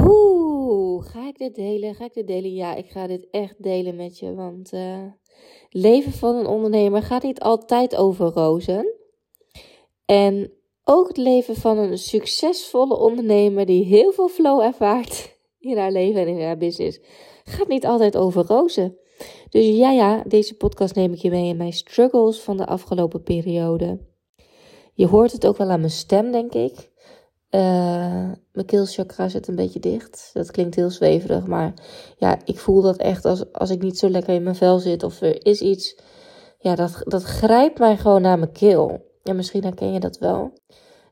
Oeh, ga ik dit delen? Ga ik dit delen? Ja, ik ga dit echt delen met je. Want uh, leven van een ondernemer gaat niet altijd over rozen. En ook het leven van een succesvolle ondernemer die heel veel flow ervaart in haar leven en in haar business gaat niet altijd over rozen. Dus ja, ja, deze podcast neem ik je mee in mijn struggles van de afgelopen periode. Je hoort het ook wel aan mijn stem, denk ik. Uh, mijn keelchakra zit een beetje dicht. Dat klinkt heel zweverig, maar ja, ik voel dat echt als, als ik niet zo lekker in mijn vel zit of er is iets. Ja, dat, dat grijpt mij gewoon naar mijn keel. Ja, misschien herken je dat wel.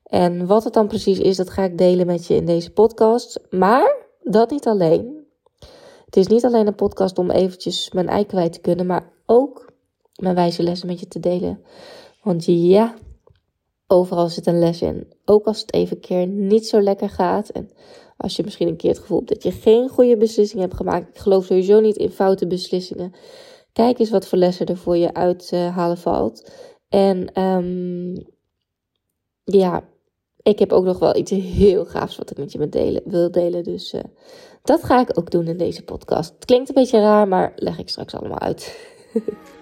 En wat het dan precies is, dat ga ik delen met je in deze podcast. Maar dat niet alleen. Het is niet alleen een podcast om eventjes mijn ei kwijt te kunnen, maar ook mijn wijze lessen met je te delen. Want ja, overal zit een les in. Ook als het even een keer niet zo lekker gaat. En als je misschien een keer het gevoel hebt dat je geen goede beslissing hebt gemaakt. Ik geloof sowieso niet in foute beslissingen. Kijk eens wat voor lessen er voor je uithalen valt. En um, ja, ik heb ook nog wel iets heel gaafs wat ik met je met delen, wil delen. Dus uh, dat ga ik ook doen in deze podcast. Het klinkt een beetje raar, maar leg ik straks allemaal uit.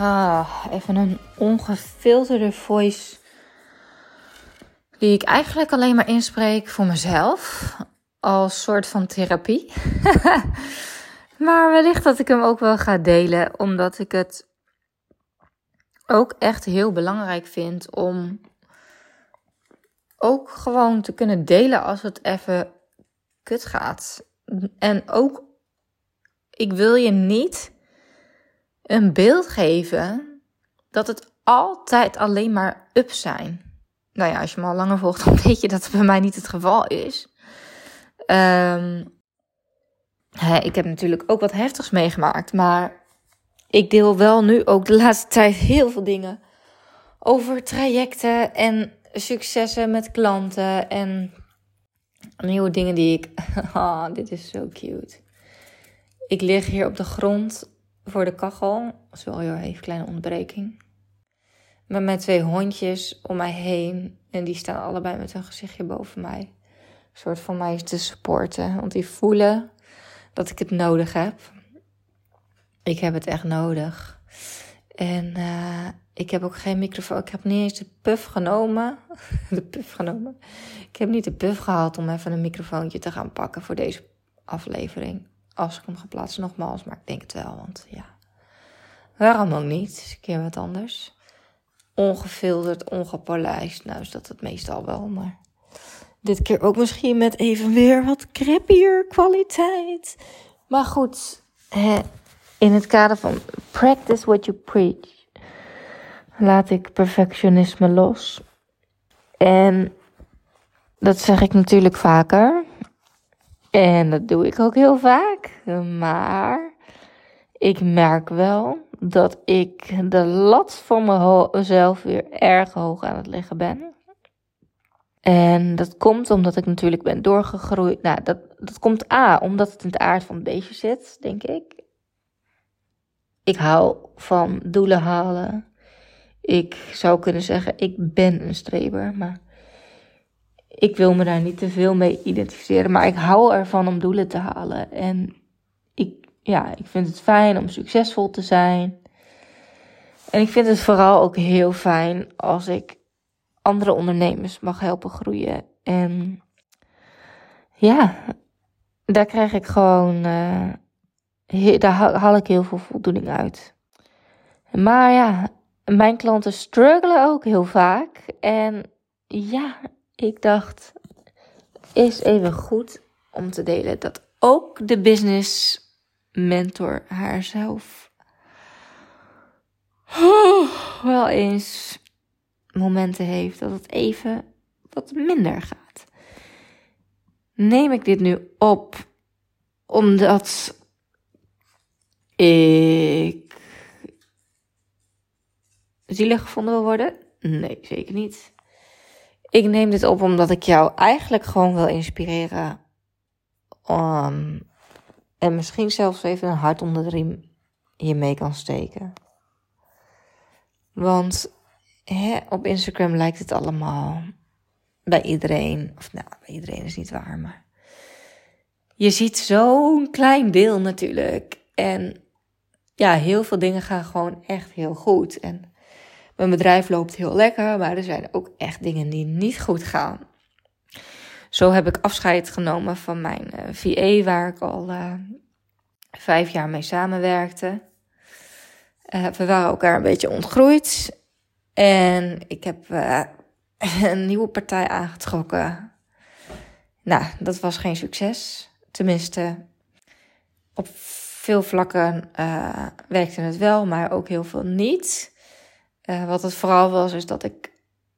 Ah, even een ongefilterde voice die ik eigenlijk alleen maar inspreek voor mezelf. Als soort van therapie. maar wellicht dat ik hem ook wel ga delen, omdat ik het ook echt heel belangrijk vind om ook gewoon te kunnen delen als het even kut gaat. En ook, ik wil je niet een beeld geven dat het altijd alleen maar up zijn nou ja, als je me al langer volgt, dan weet je dat het bij mij niet het geval is. Um, ik heb natuurlijk ook wat heftigs meegemaakt, maar ik deel wel nu ook de laatste tijd heel veel dingen over trajecten en successen met klanten en nieuwe dingen die ik. Oh, dit is zo cute. Ik lig hier op de grond voor de kachel. Zo, even een kleine onderbreking met mijn twee hondjes om mij heen. En die staan allebei met hun gezichtje boven mij. Een soort van mij te supporten. Want die voelen dat ik het nodig heb. Ik heb het echt nodig. En uh, ik heb ook geen microfoon. Ik heb niet eens de puff genomen. de puff genomen. Ik heb niet de puff gehad om even een microfoontje te gaan pakken voor deze aflevering. Als ik hem ga plaatsen, nogmaals. Maar ik denk het wel, want ja. Waarom ook niet? Een keer wat anders ongefilterd, ongepolijst. Nou is dat het meestal wel, maar dit keer ook misschien met even weer wat crappier kwaliteit. Maar goed, in het kader van practice what you preach, laat ik perfectionisme los. En dat zeg ik natuurlijk vaker. En dat doe ik ook heel vaak. Maar ik merk wel dat ik de lat voor mezelf weer erg hoog aan het leggen ben. En dat komt omdat ik natuurlijk ben doorgegroeid. Nou, dat, dat komt A, omdat het in het aard van het beestje zit, denk ik. Ik hou van doelen halen. Ik zou kunnen zeggen, ik ben een streber, maar ik wil me daar niet te veel mee identificeren. Maar ik hou ervan om doelen te halen. En ik, ja, ik vind het fijn om succesvol te zijn. En ik vind het vooral ook heel fijn als ik andere ondernemers mag helpen groeien. En ja, daar krijg ik gewoon, uh, daar haal ik heel veel voldoening uit. Maar ja, mijn klanten struggelen ook heel vaak. En ja, ik dacht, is even goed om te delen dat ook de business mentor haarzelf wel eens momenten heeft dat het even wat minder gaat. Neem ik dit nu op omdat ik zielig gevonden wil worden? Nee, zeker niet. Ik neem dit op omdat ik jou eigenlijk gewoon wil inspireren. Um, en misschien zelfs even een hart onder de riem hiermee kan steken. Want hè, op Instagram lijkt het allemaal bij iedereen. Of nou, bij iedereen is niet waar, maar. Je ziet zo'n klein deel natuurlijk. En ja, heel veel dingen gaan gewoon echt heel goed. En mijn bedrijf loopt heel lekker, maar er zijn ook echt dingen die niet goed gaan. Zo heb ik afscheid genomen van mijn uh, eh, VA, waar ik al uh, vijf jaar mee samenwerkte. Uh, we waren elkaar een beetje ontgroeid. En ik heb een nieuwe partij aangetrokken. Nou, dat was geen succes. Tenminste, op veel vlakken werkte het wel, maar ook heel veel niet. Uh, wat het vooral was, is dat ik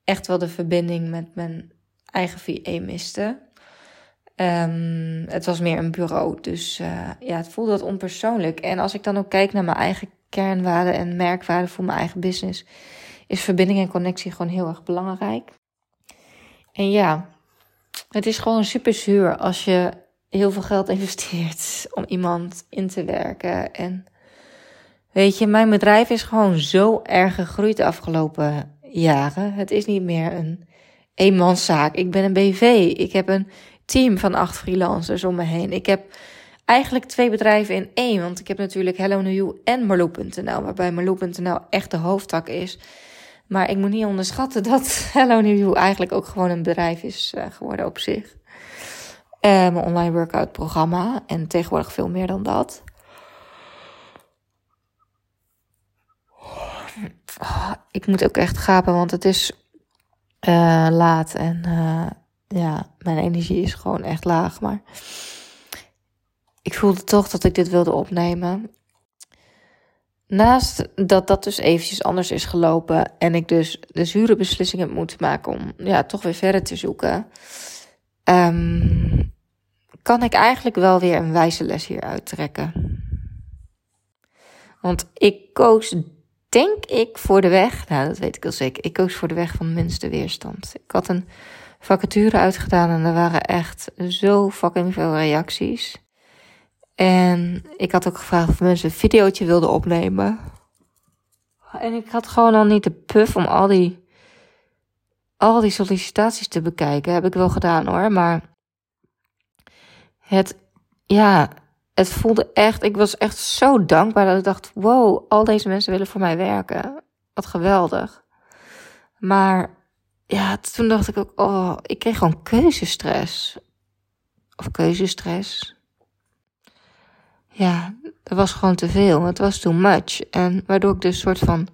echt wel de verbinding met mijn eigen VA miste. Um, het was meer een bureau, dus uh, ja, het voelde wat onpersoonlijk. En als ik dan ook kijk naar mijn eigen kernwaarden en merkwaarden voor mijn eigen business, is verbinding en connectie gewoon heel erg belangrijk. En ja, het is gewoon super zuur als je heel veel geld investeert om iemand in te werken en Weet je, mijn bedrijf is gewoon zo erg gegroeid de afgelopen jaren. Het is niet meer een eenmanszaak. Ik ben een BV. Ik heb een team van acht freelancers om me heen. Ik heb eigenlijk twee bedrijven in één. Want ik heb natuurlijk Hello New You en Marloe.nl. Waarbij Marloe.nl echt de hoofdtak is. Maar ik moet niet onderschatten dat Hello New You eigenlijk ook gewoon een bedrijf is uh, geworden op zich. Uh, mijn online workout programma. En tegenwoordig veel meer dan dat. Oh, ik moet ook echt gapen, want het is uh, laat en uh, ja, mijn energie is gewoon echt laag. Maar ik voelde toch dat ik dit wilde opnemen. Naast dat dat dus eventjes anders is gelopen en ik dus de zure beslissing heb moeten maken om ja, toch weer verder te zoeken, um, kan ik eigenlijk wel weer een wijze les hier uittrekken. Want ik koos denk ik voor de weg, nou dat weet ik wel zeker, ik koos voor de weg van minste weerstand. Ik had een vacature uitgedaan en er waren echt zo fucking veel reacties. En ik had ook gevraagd of mensen een videootje wilden opnemen. En ik had gewoon al niet de puff om al die, al die sollicitaties te bekijken. Heb ik wel gedaan hoor, maar het, ja, het voelde echt, ik was echt zo dankbaar dat ik dacht, wow, al deze mensen willen voor mij werken. Wat geweldig. Maar ja, toen dacht ik ook, oh, ik kreeg gewoon keuzestress. Of keuzestress. Ja, dat was gewoon te veel. Het was too much. En waardoor ik dus soort van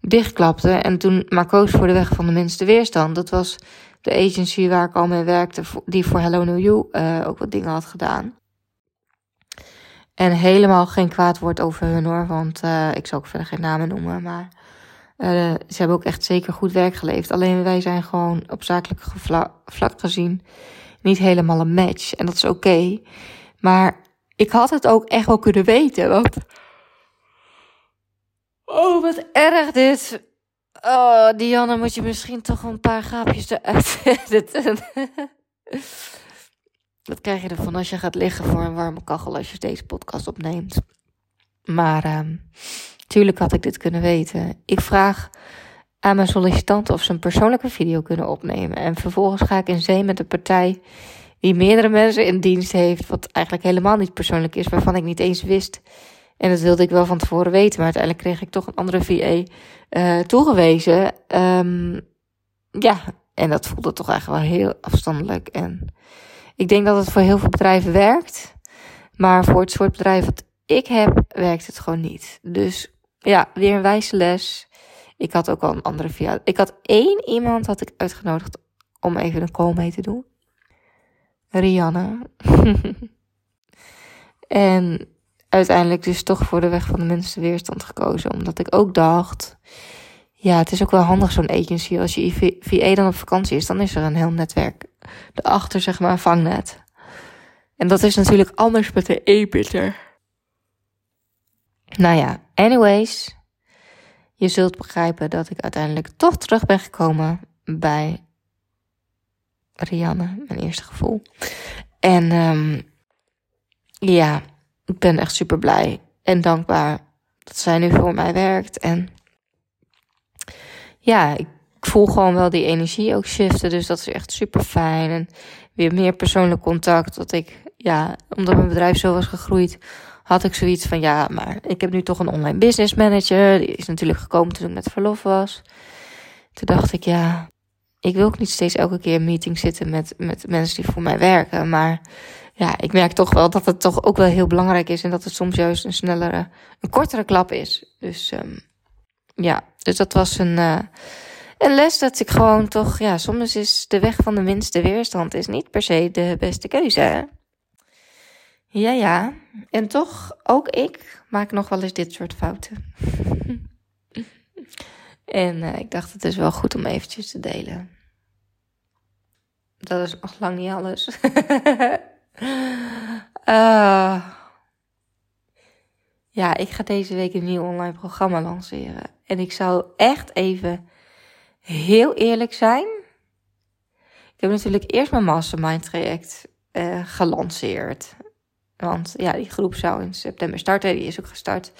dichtklapte. En toen maar koos voor de weg van de minste weerstand. Dat was de agency waar ik al mee werkte, die voor Hello New You uh, ook wat dingen had gedaan. En helemaal geen kwaad woord over hun hoor, want uh, ik zal ook verder geen namen noemen. Maar uh, ze hebben ook echt zeker goed werk geleverd. Alleen wij zijn gewoon op zakelijk vlak gezien niet helemaal een match. En dat is oké. Maar ik had het ook echt wel kunnen weten. Want. Oh, wat erg dit. Oh, Diana, moet je misschien toch een paar gaapjes eruit editen. Dat krijg je ervan als je gaat liggen voor een warme kachel als je deze podcast opneemt. Maar uh, tuurlijk had ik dit kunnen weten. Ik vraag aan mijn sollicitanten of ze een persoonlijke video kunnen opnemen. En vervolgens ga ik in zee met een partij die meerdere mensen in dienst heeft. Wat eigenlijk helemaal niet persoonlijk is, waarvan ik niet eens wist. En dat wilde ik wel van tevoren weten. Maar uiteindelijk kreeg ik toch een andere VA eh, toegewezen. Um, ja, en dat voelde toch eigenlijk wel heel afstandelijk. En ik denk dat het voor heel veel bedrijven werkt. Maar voor het soort bedrijf wat ik heb, werkt het gewoon niet. Dus ja, weer een wijze les. Ik had ook al een andere via. Ik had één iemand had ik uitgenodigd om even een call mee te doen. Rianne. en uiteindelijk dus toch voor de weg van de minste weerstand gekozen. Omdat ik ook dacht, ja, het is ook wel handig zo'n agency. Als je VA dan op vakantie is, dan is er een heel netwerk erachter, zeg maar, vangnet. En dat is natuurlijk anders met de e-bitter. Nou ja, anyways. Je zult begrijpen dat ik uiteindelijk toch terug ben gekomen bij Rianne, mijn eerste gevoel. En um, ja, ik ben echt super blij en dankbaar dat zij nu voor mij werkt. En ja, ik voel gewoon wel die energie ook shiften. Dus dat is echt super fijn. En weer meer persoonlijk contact. Dat ik, ja, omdat mijn bedrijf zo was gegroeid, had ik zoiets van ja, maar ik heb nu toch een online business manager. Die is natuurlijk gekomen toen ik met verlof was. Toen dacht ik ja, ik wil ook niet steeds elke keer in meeting zitten met, met mensen die voor mij werken. Maar ja, ik merk toch wel dat het toch ook wel heel belangrijk is. En dat het soms juist een snellere, een kortere klap is. Dus um, ja, dus dat was een, uh, een les dat ik gewoon toch, ja, soms is de weg van de minste weerstand is niet per se de beste keuze. Ja, ja. En toch, ook ik maak nog wel eens dit soort fouten. en uh, ik dacht, het is wel goed om eventjes te delen. Dat is nog lang niet alles. uh, ja, ik ga deze week een nieuw online programma lanceren. En ik zou echt even heel eerlijk zijn. Ik heb natuurlijk eerst mijn mastermind traject uh, gelanceerd. Want ja, die groep zou in september starten. Die is ook gestart.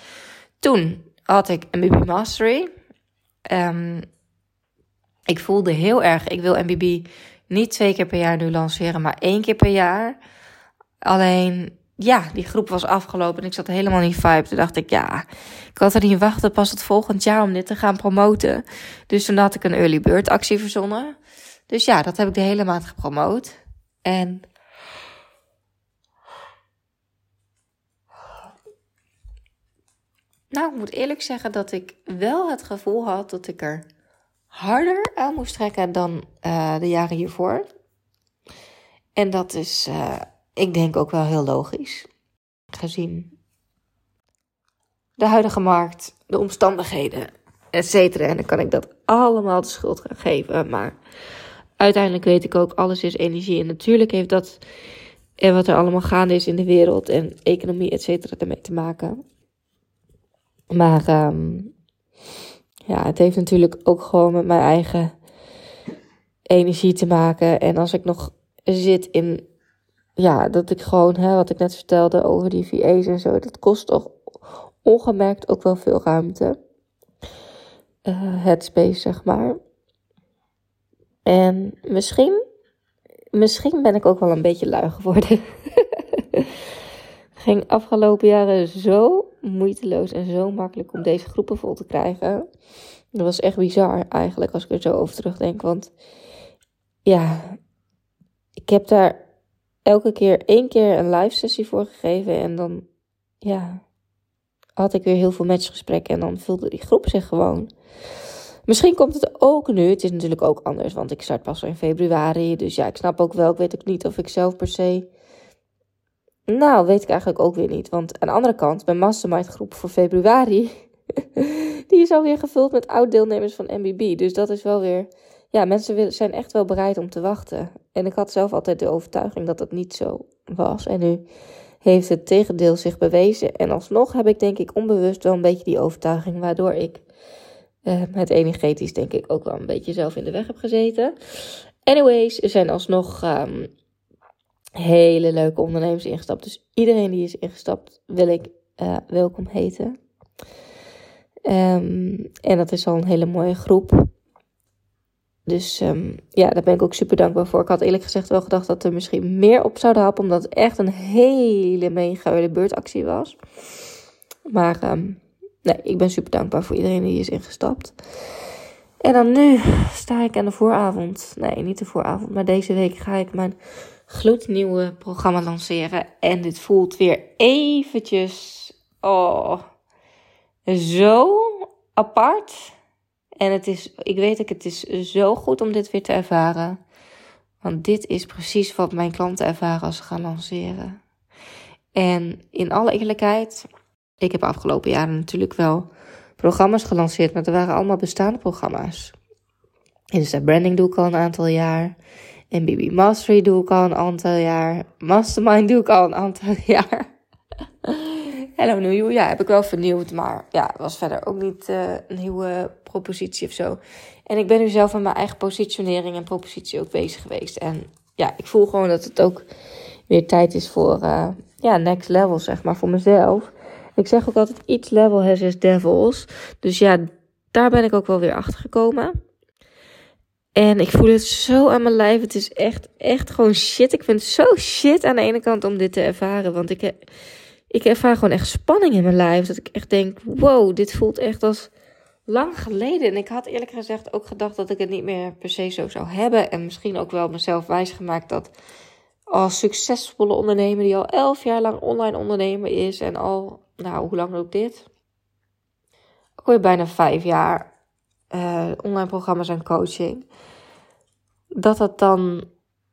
Toen had ik MBB Mastery. Um, ik voelde heel erg, ik wil MBB niet twee keer per jaar nu lanceren, maar één keer per jaar. Alleen, ja, die groep was afgelopen en ik zat helemaal niet vibe. Toen dacht ik, ja, ik had er niet wachten pas het volgend jaar om dit te gaan promoten. Dus toen had ik een early bird actie verzonnen. Dus ja, dat heb ik de hele maand gepromoot. En Nou, ik moet eerlijk zeggen dat ik wel het gevoel had dat ik er harder aan moest trekken dan uh, de jaren hiervoor. En dat is, uh, ik denk ook wel heel logisch. Gezien de huidige markt, de omstandigheden, et cetera. En dan kan ik dat allemaal de schuld gaan geven. Maar uiteindelijk weet ik ook, alles is energie. En natuurlijk heeft dat en wat er allemaal gaande is in de wereld en economie, et cetera, ermee te maken. Maar um, ja, het heeft natuurlijk ook gewoon met mijn eigen energie te maken. En als ik nog zit in, ja, dat ik gewoon, hè, wat ik net vertelde over die VA's en zo, dat kost toch ongemerkt ook wel veel ruimte. Uh, headspace, zeg maar. En misschien, misschien ben ik ook wel een beetje lui geworden. ging afgelopen jaren zo moeiteloos en zo makkelijk om deze groepen vol te krijgen. Dat was echt bizar eigenlijk als ik er zo over terugdenk. Want ja, ik heb daar elke keer één keer een live sessie voor gegeven. En dan ja, had ik weer heel veel matchgesprekken. En dan vulde die groep zich gewoon. Misschien komt het ook nu. Het is natuurlijk ook anders, want ik start pas in februari. Dus ja, ik snap ook wel. Ik weet ook niet of ik zelf per se nou, weet ik eigenlijk ook weer niet. Want aan de andere kant, mijn mastermind groep voor februari, die is alweer gevuld met oud-deelnemers van MBB. Dus dat is wel weer, ja, mensen zijn echt wel bereid om te wachten. En ik had zelf altijd de overtuiging dat dat niet zo was. En nu heeft het tegendeel zich bewezen. En alsnog heb ik denk ik onbewust wel een beetje die overtuiging, waardoor ik uh, het energetisch denk ik ook wel een beetje zelf in de weg heb gezeten. Anyways, er zijn alsnog um, hele leuke ondernemers ingestapt. Dus iedereen die is ingestapt, wil ik uh, welkom heten. Um, en dat is al een hele mooie groep. Dus um, ja, daar ben ik ook super dankbaar voor. Ik had eerlijk gezegd wel gedacht dat er misschien meer op zouden happen. Omdat het echt een hele mega beurtactie was. Maar um, nee, ik ben super dankbaar voor iedereen die is ingestapt. En dan nu sta ik aan de vooravond. Nee, niet de vooravond. Maar deze week ga ik mijn gloednieuwe programma lanceren. En dit voelt weer eventjes, oh, zo apart. En het is, ik weet dat het is zo goed om dit weer te ervaren. Want dit is precies wat mijn klanten ervaren als ze gaan lanceren. En in alle eerlijkheid, ik heb afgelopen jaren natuurlijk wel programma's gelanceerd, maar er waren allemaal bestaande programma's. Insta branding doe ik al een aantal jaar. En BB Mastery doe ik al een aantal jaar. Mastermind doe ik al een aantal jaar. Hello New ja, heb ik wel vernieuwd. Maar ja, was verder ook niet uh, een nieuwe propositie of zo. En ik ben nu zelf aan mijn eigen positionering en propositie ook bezig geweest. En ja, ik voel gewoon dat het ook weer tijd is voor uh, ja, next level, zeg maar, voor mezelf. Ik zeg ook altijd, each level has its devils. Dus ja, daar ben ik ook wel weer achter gekomen. En ik voel het zo aan mijn lijf. Het is echt, echt gewoon shit. Ik vind het zo shit aan de ene kant om dit te ervaren. Want ik, ik ervaar gewoon echt spanning in mijn lijf. Dat ik echt denk, wow, dit voelt echt als lang geleden. En ik had eerlijk gezegd ook gedacht dat ik het niet meer per se zo zou hebben. En misschien ook wel mezelf wijsgemaakt dat als succesvolle ondernemer die al elf jaar lang online ondernemer is. En al, nou, hoe lang loopt dit? Ook weer bijna vijf jaar uh, online programma's en coaching. Dat, dat, dan,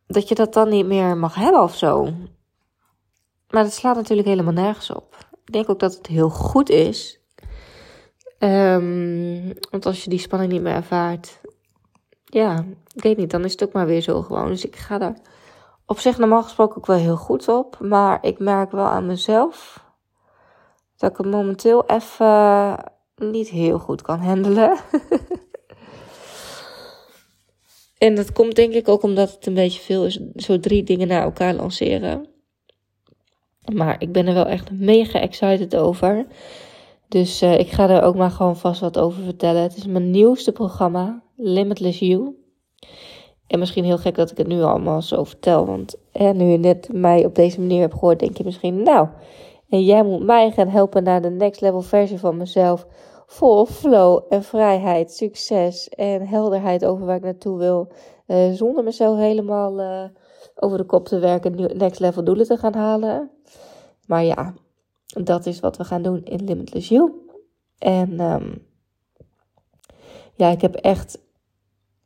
dat je dat dan niet meer mag hebben of zo. Maar dat slaat natuurlijk helemaal nergens op. Ik denk ook dat het heel goed is. Um, want als je die spanning niet meer ervaart. Ja, ik weet niet, dan is het ook maar weer zo gewoon. Dus ik ga daar op zich normaal gesproken ook wel heel goed op. Maar ik merk wel aan mezelf dat ik het momenteel even niet heel goed kan handelen. en dat komt denk ik ook omdat het een beetje veel is. Zo drie dingen naar elkaar lanceren. Maar ik ben er wel echt mega excited over. Dus uh, ik ga er ook maar gewoon vast wat over vertellen. Het is mijn nieuwste programma, Limitless You. En misschien heel gek dat ik het nu allemaal zo vertel. Want hè, nu je net mij op deze manier hebt gehoord, denk je misschien... Nou, en jij moet mij gaan helpen naar de next level versie van mezelf. Vol flow en vrijheid, succes en helderheid over waar ik naartoe wil. Uh, zonder mezelf helemaal uh, over de kop te werken, next level doelen te gaan halen. Maar ja, dat is wat we gaan doen in Limitless You. En um, ja, ik heb echt,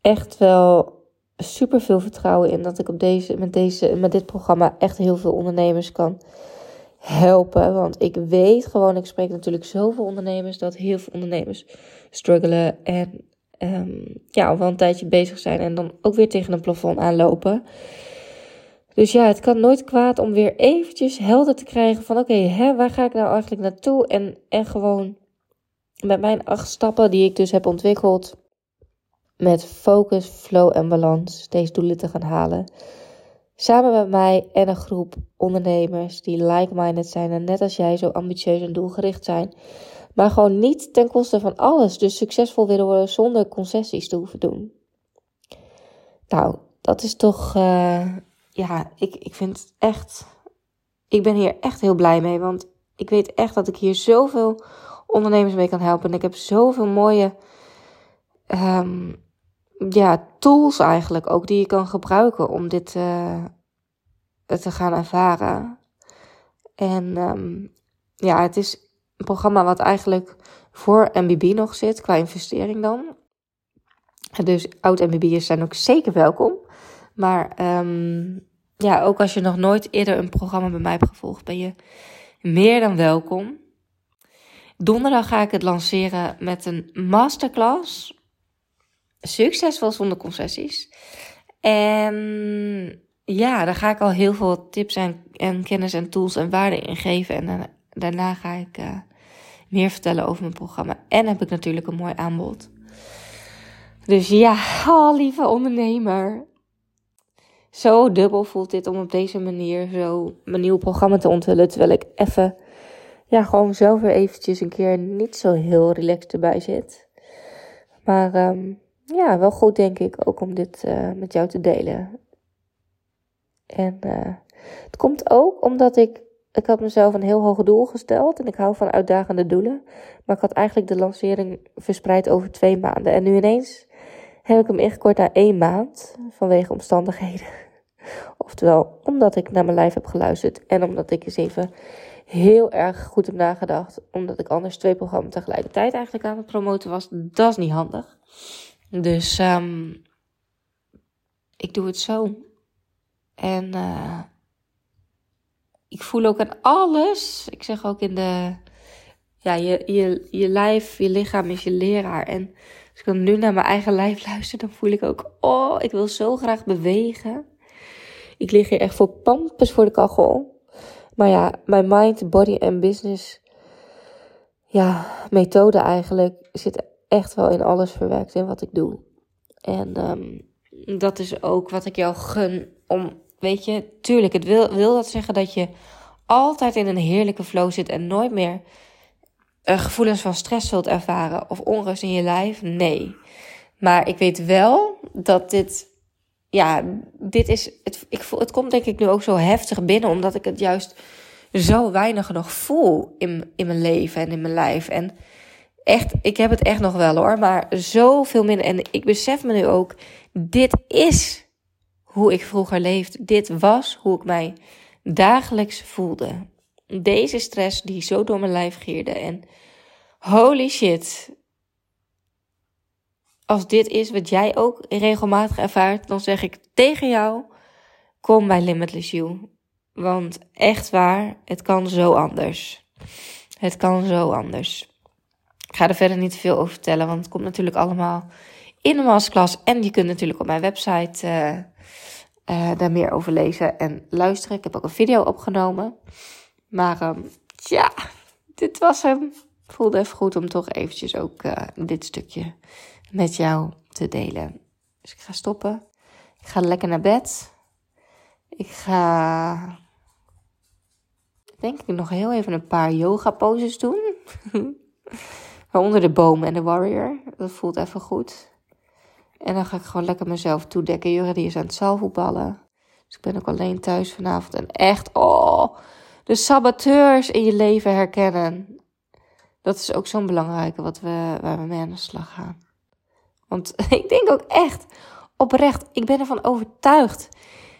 echt wel super veel vertrouwen in dat ik op deze, met, deze, met dit programma echt heel veel ondernemers kan helpen. Want ik weet gewoon, ik spreek natuurlijk zoveel ondernemers, dat heel veel ondernemers struggelen en um, ja, al wel een tijdje bezig zijn en dan ook weer tegen een plafond aanlopen. Dus ja, het kan nooit kwaad om weer eventjes helder te krijgen van oké, waar ga ik nou eigenlijk naartoe? En, en gewoon met mijn acht stappen die ik dus heb ontwikkeld, met focus, flow en balans deze doelen te gaan halen. Samen met mij en een groep ondernemers die like-minded zijn en net als jij zo ambitieus en doelgericht zijn. Maar gewoon niet ten koste van alles, dus succesvol willen worden zonder concessies te hoeven doen. Nou, dat is toch, uh, ja, ik, ik vind het echt, ik ben hier echt heel blij mee. Want ik weet echt dat ik hier zoveel ondernemers mee kan helpen. En ik heb zoveel mooie um, ja, tools eigenlijk ook die je kan gebruiken om dit uh, te gaan ervaren. En um, ja, het is een programma wat eigenlijk voor MBB nog zit, qua investering dan. Dus oud-MBB'ers zijn ook zeker welkom. Maar um, ja, ook als je nog nooit eerder een programma bij mij hebt gevolgd, ben je meer dan welkom. Donderdag ga ik het lanceren met een masterclass Succesvol zonder concessies. En ja, daar ga ik al heel veel tips en, en kennis en tools en waarden in geven. En daarna ga ik uh, meer vertellen over mijn programma. En heb ik natuurlijk een mooi aanbod. Dus ja, oh, lieve ondernemer. Zo dubbel voelt dit om op deze manier zo mijn nieuw programma te onthullen. Terwijl ik even, ja, gewoon zelf weer eventjes een keer niet zo heel relaxed erbij zit. Maar um, ja, wel goed denk ik ook om dit uh, met jou te delen. En uh, het komt ook omdat ik, ik had mezelf een heel hoog doel gesteld en ik hou van uitdagende doelen. Maar ik had eigenlijk de lancering verspreid over twee maanden. En nu ineens heb ik hem ingekort naar één maand vanwege omstandigheden. Oftewel, omdat ik naar mijn lijf heb geluisterd en omdat ik eens even heel erg goed heb nagedacht. Omdat ik anders twee programma's tegelijkertijd eigenlijk aan het promoten was. Dat is niet handig. Dus um, ik doe het zo. En uh, ik voel ook aan alles. Ik zeg ook in de, ja, je, je, je lijf, je lichaam is je leraar. En als ik dan nu naar mijn eigen lijf luister, dan voel ik ook, oh, ik wil zo graag bewegen. Ik lig hier echt voor pampers voor de kachel. Maar ja, mijn mind, body en business, ja, methode eigenlijk, zit echt wel in alles verwerkt in wat ik doe. En um, dat is ook wat ik jou gun om, weet je, tuurlijk, het wil, wil dat zeggen dat je altijd in een heerlijke flow zit en nooit meer uh, gevoelens van stress zult ervaren of onrust in je lijf? Nee. Maar ik weet wel dat dit, ja, dit is, het, ik voel, het komt denk ik nu ook zo heftig binnen, omdat ik het juist zo weinig nog voel in, in mijn leven en in mijn lijf. En echt, ik heb het echt nog wel hoor, maar zoveel minder. En ik besef me nu ook, dit is hoe ik vroeger leefde. Dit was hoe ik mij dagelijks voelde. Deze stress die zo door mijn lijf gierde. En holy shit. Als dit is wat jij ook regelmatig ervaart, dan zeg ik tegen jou: kom bij Limitless You. Want echt waar, het kan zo anders. Het kan zo anders. Ik ga er verder niet veel over vertellen, want het komt natuurlijk allemaal in de masterclass. En je kunt natuurlijk op mijn website uh, uh, daar meer over lezen en luisteren. Ik heb ook een video opgenomen. Maar um, ja, dit was hem. Voelde even goed om toch eventjes ook uh, dit stukje met jou te delen. Dus ik ga stoppen. Ik ga lekker naar bed. Ik ga denk ik nog heel even een paar yoga poses doen. Waaronder de boom en de warrior. Dat voelt even goed. En dan ga ik gewoon lekker mezelf toedekken. Jurre die is aan het zaalvoetballen. Dus ik ben ook alleen thuis vanavond. En echt, oh, de saboteurs in je leven herkennen. Dat is ook zo'n belangrijke wat we, waar we mee aan de slag gaan. Want ik denk ook echt, oprecht, ik ben ervan overtuigd.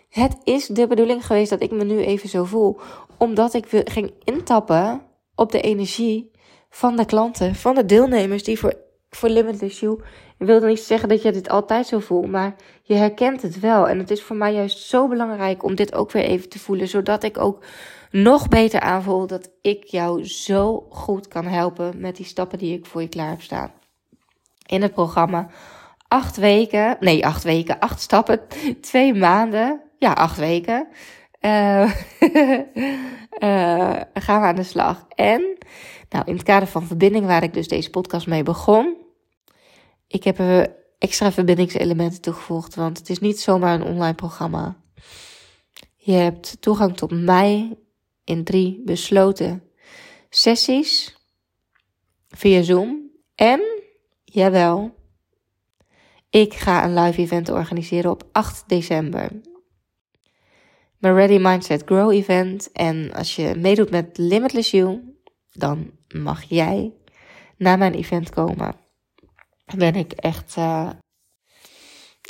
Het is de bedoeling geweest dat ik me nu even zo voel. Omdat ik ging intappen op de energie van de klanten, van de deelnemers die voor, voor Limitless You. Ik wil niet zeggen dat je dit altijd zo voelt, maar je herkent het wel. En het is voor mij juist zo belangrijk om dit ook weer even te voelen, zodat ik ook nog beter aanvoel dat ik jou zo goed kan helpen met die stappen die ik voor je klaar heb staan. In het programma acht weken, nee, acht weken, acht stappen, twee maanden, ja, acht weken. Uh, uh, gaan we aan de slag. En nou, in het kader van verbinding, waar ik dus deze podcast mee begon, ik heb er extra verbindingselementen toegevoegd, want het is niet zomaar een online programma. Je hebt toegang tot mij in drie besloten sessies via Zoom. En, jawel, ik ga een live event organiseren op 8 december. Mijn Ready Mindset Grow event. En als je meedoet met Limitless You, dan mag jij naar mijn event komen. Daar ben ik echt uh,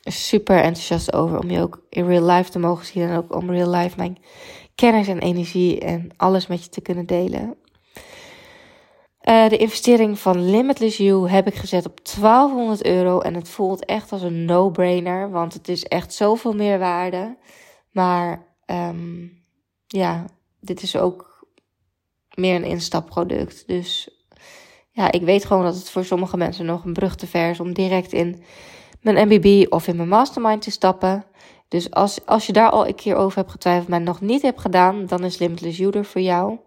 super enthousiast over om je ook in real life te mogen zien. En ook om real life mijn kennis en energie en alles met je te kunnen delen. Uh, de investering van Limitless You heb ik gezet op 1200 euro. En het voelt echt als een no-brainer. Want het is echt zoveel meer waarde. Maar um, ja, dit is ook meer een instapproduct. Dus ja, ik weet gewoon dat het voor sommige mensen nog een brug te ver is om direct in mijn MBB of in mijn mastermind te stappen. Dus als, als je daar al een keer over hebt getwijfeld, maar nog niet hebt gedaan, dan is Limitless You voor jou.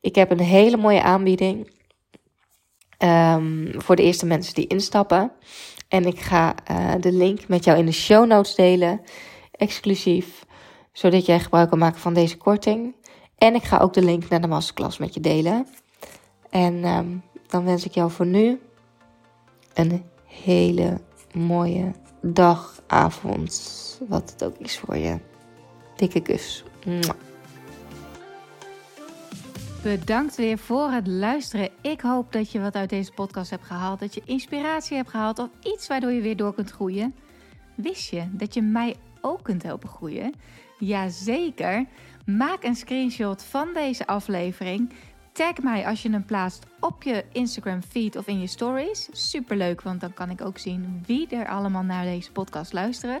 Ik heb een hele mooie aanbieding um, voor de eerste mensen die instappen. En ik ga uh, de link met jou in de show notes delen, exclusief, zodat jij gebruik kan maken van deze korting. En ik ga ook de link naar de masterclass met je delen. En um, dan wens ik jou voor nu een hele mooie dag, avond, wat het ook is voor je. Dikke kus. Bedankt weer voor het luisteren. Ik hoop dat je wat uit deze podcast hebt gehaald. Dat je inspiratie hebt gehaald of iets waardoor je weer door kunt groeien. Wist je dat je mij ook kunt helpen groeien? Jazeker. Maak een screenshot van deze aflevering. Tag mij als je hem plaatst op je Instagram feed of in je stories. Superleuk, want dan kan ik ook zien wie er allemaal naar deze podcast luisteren.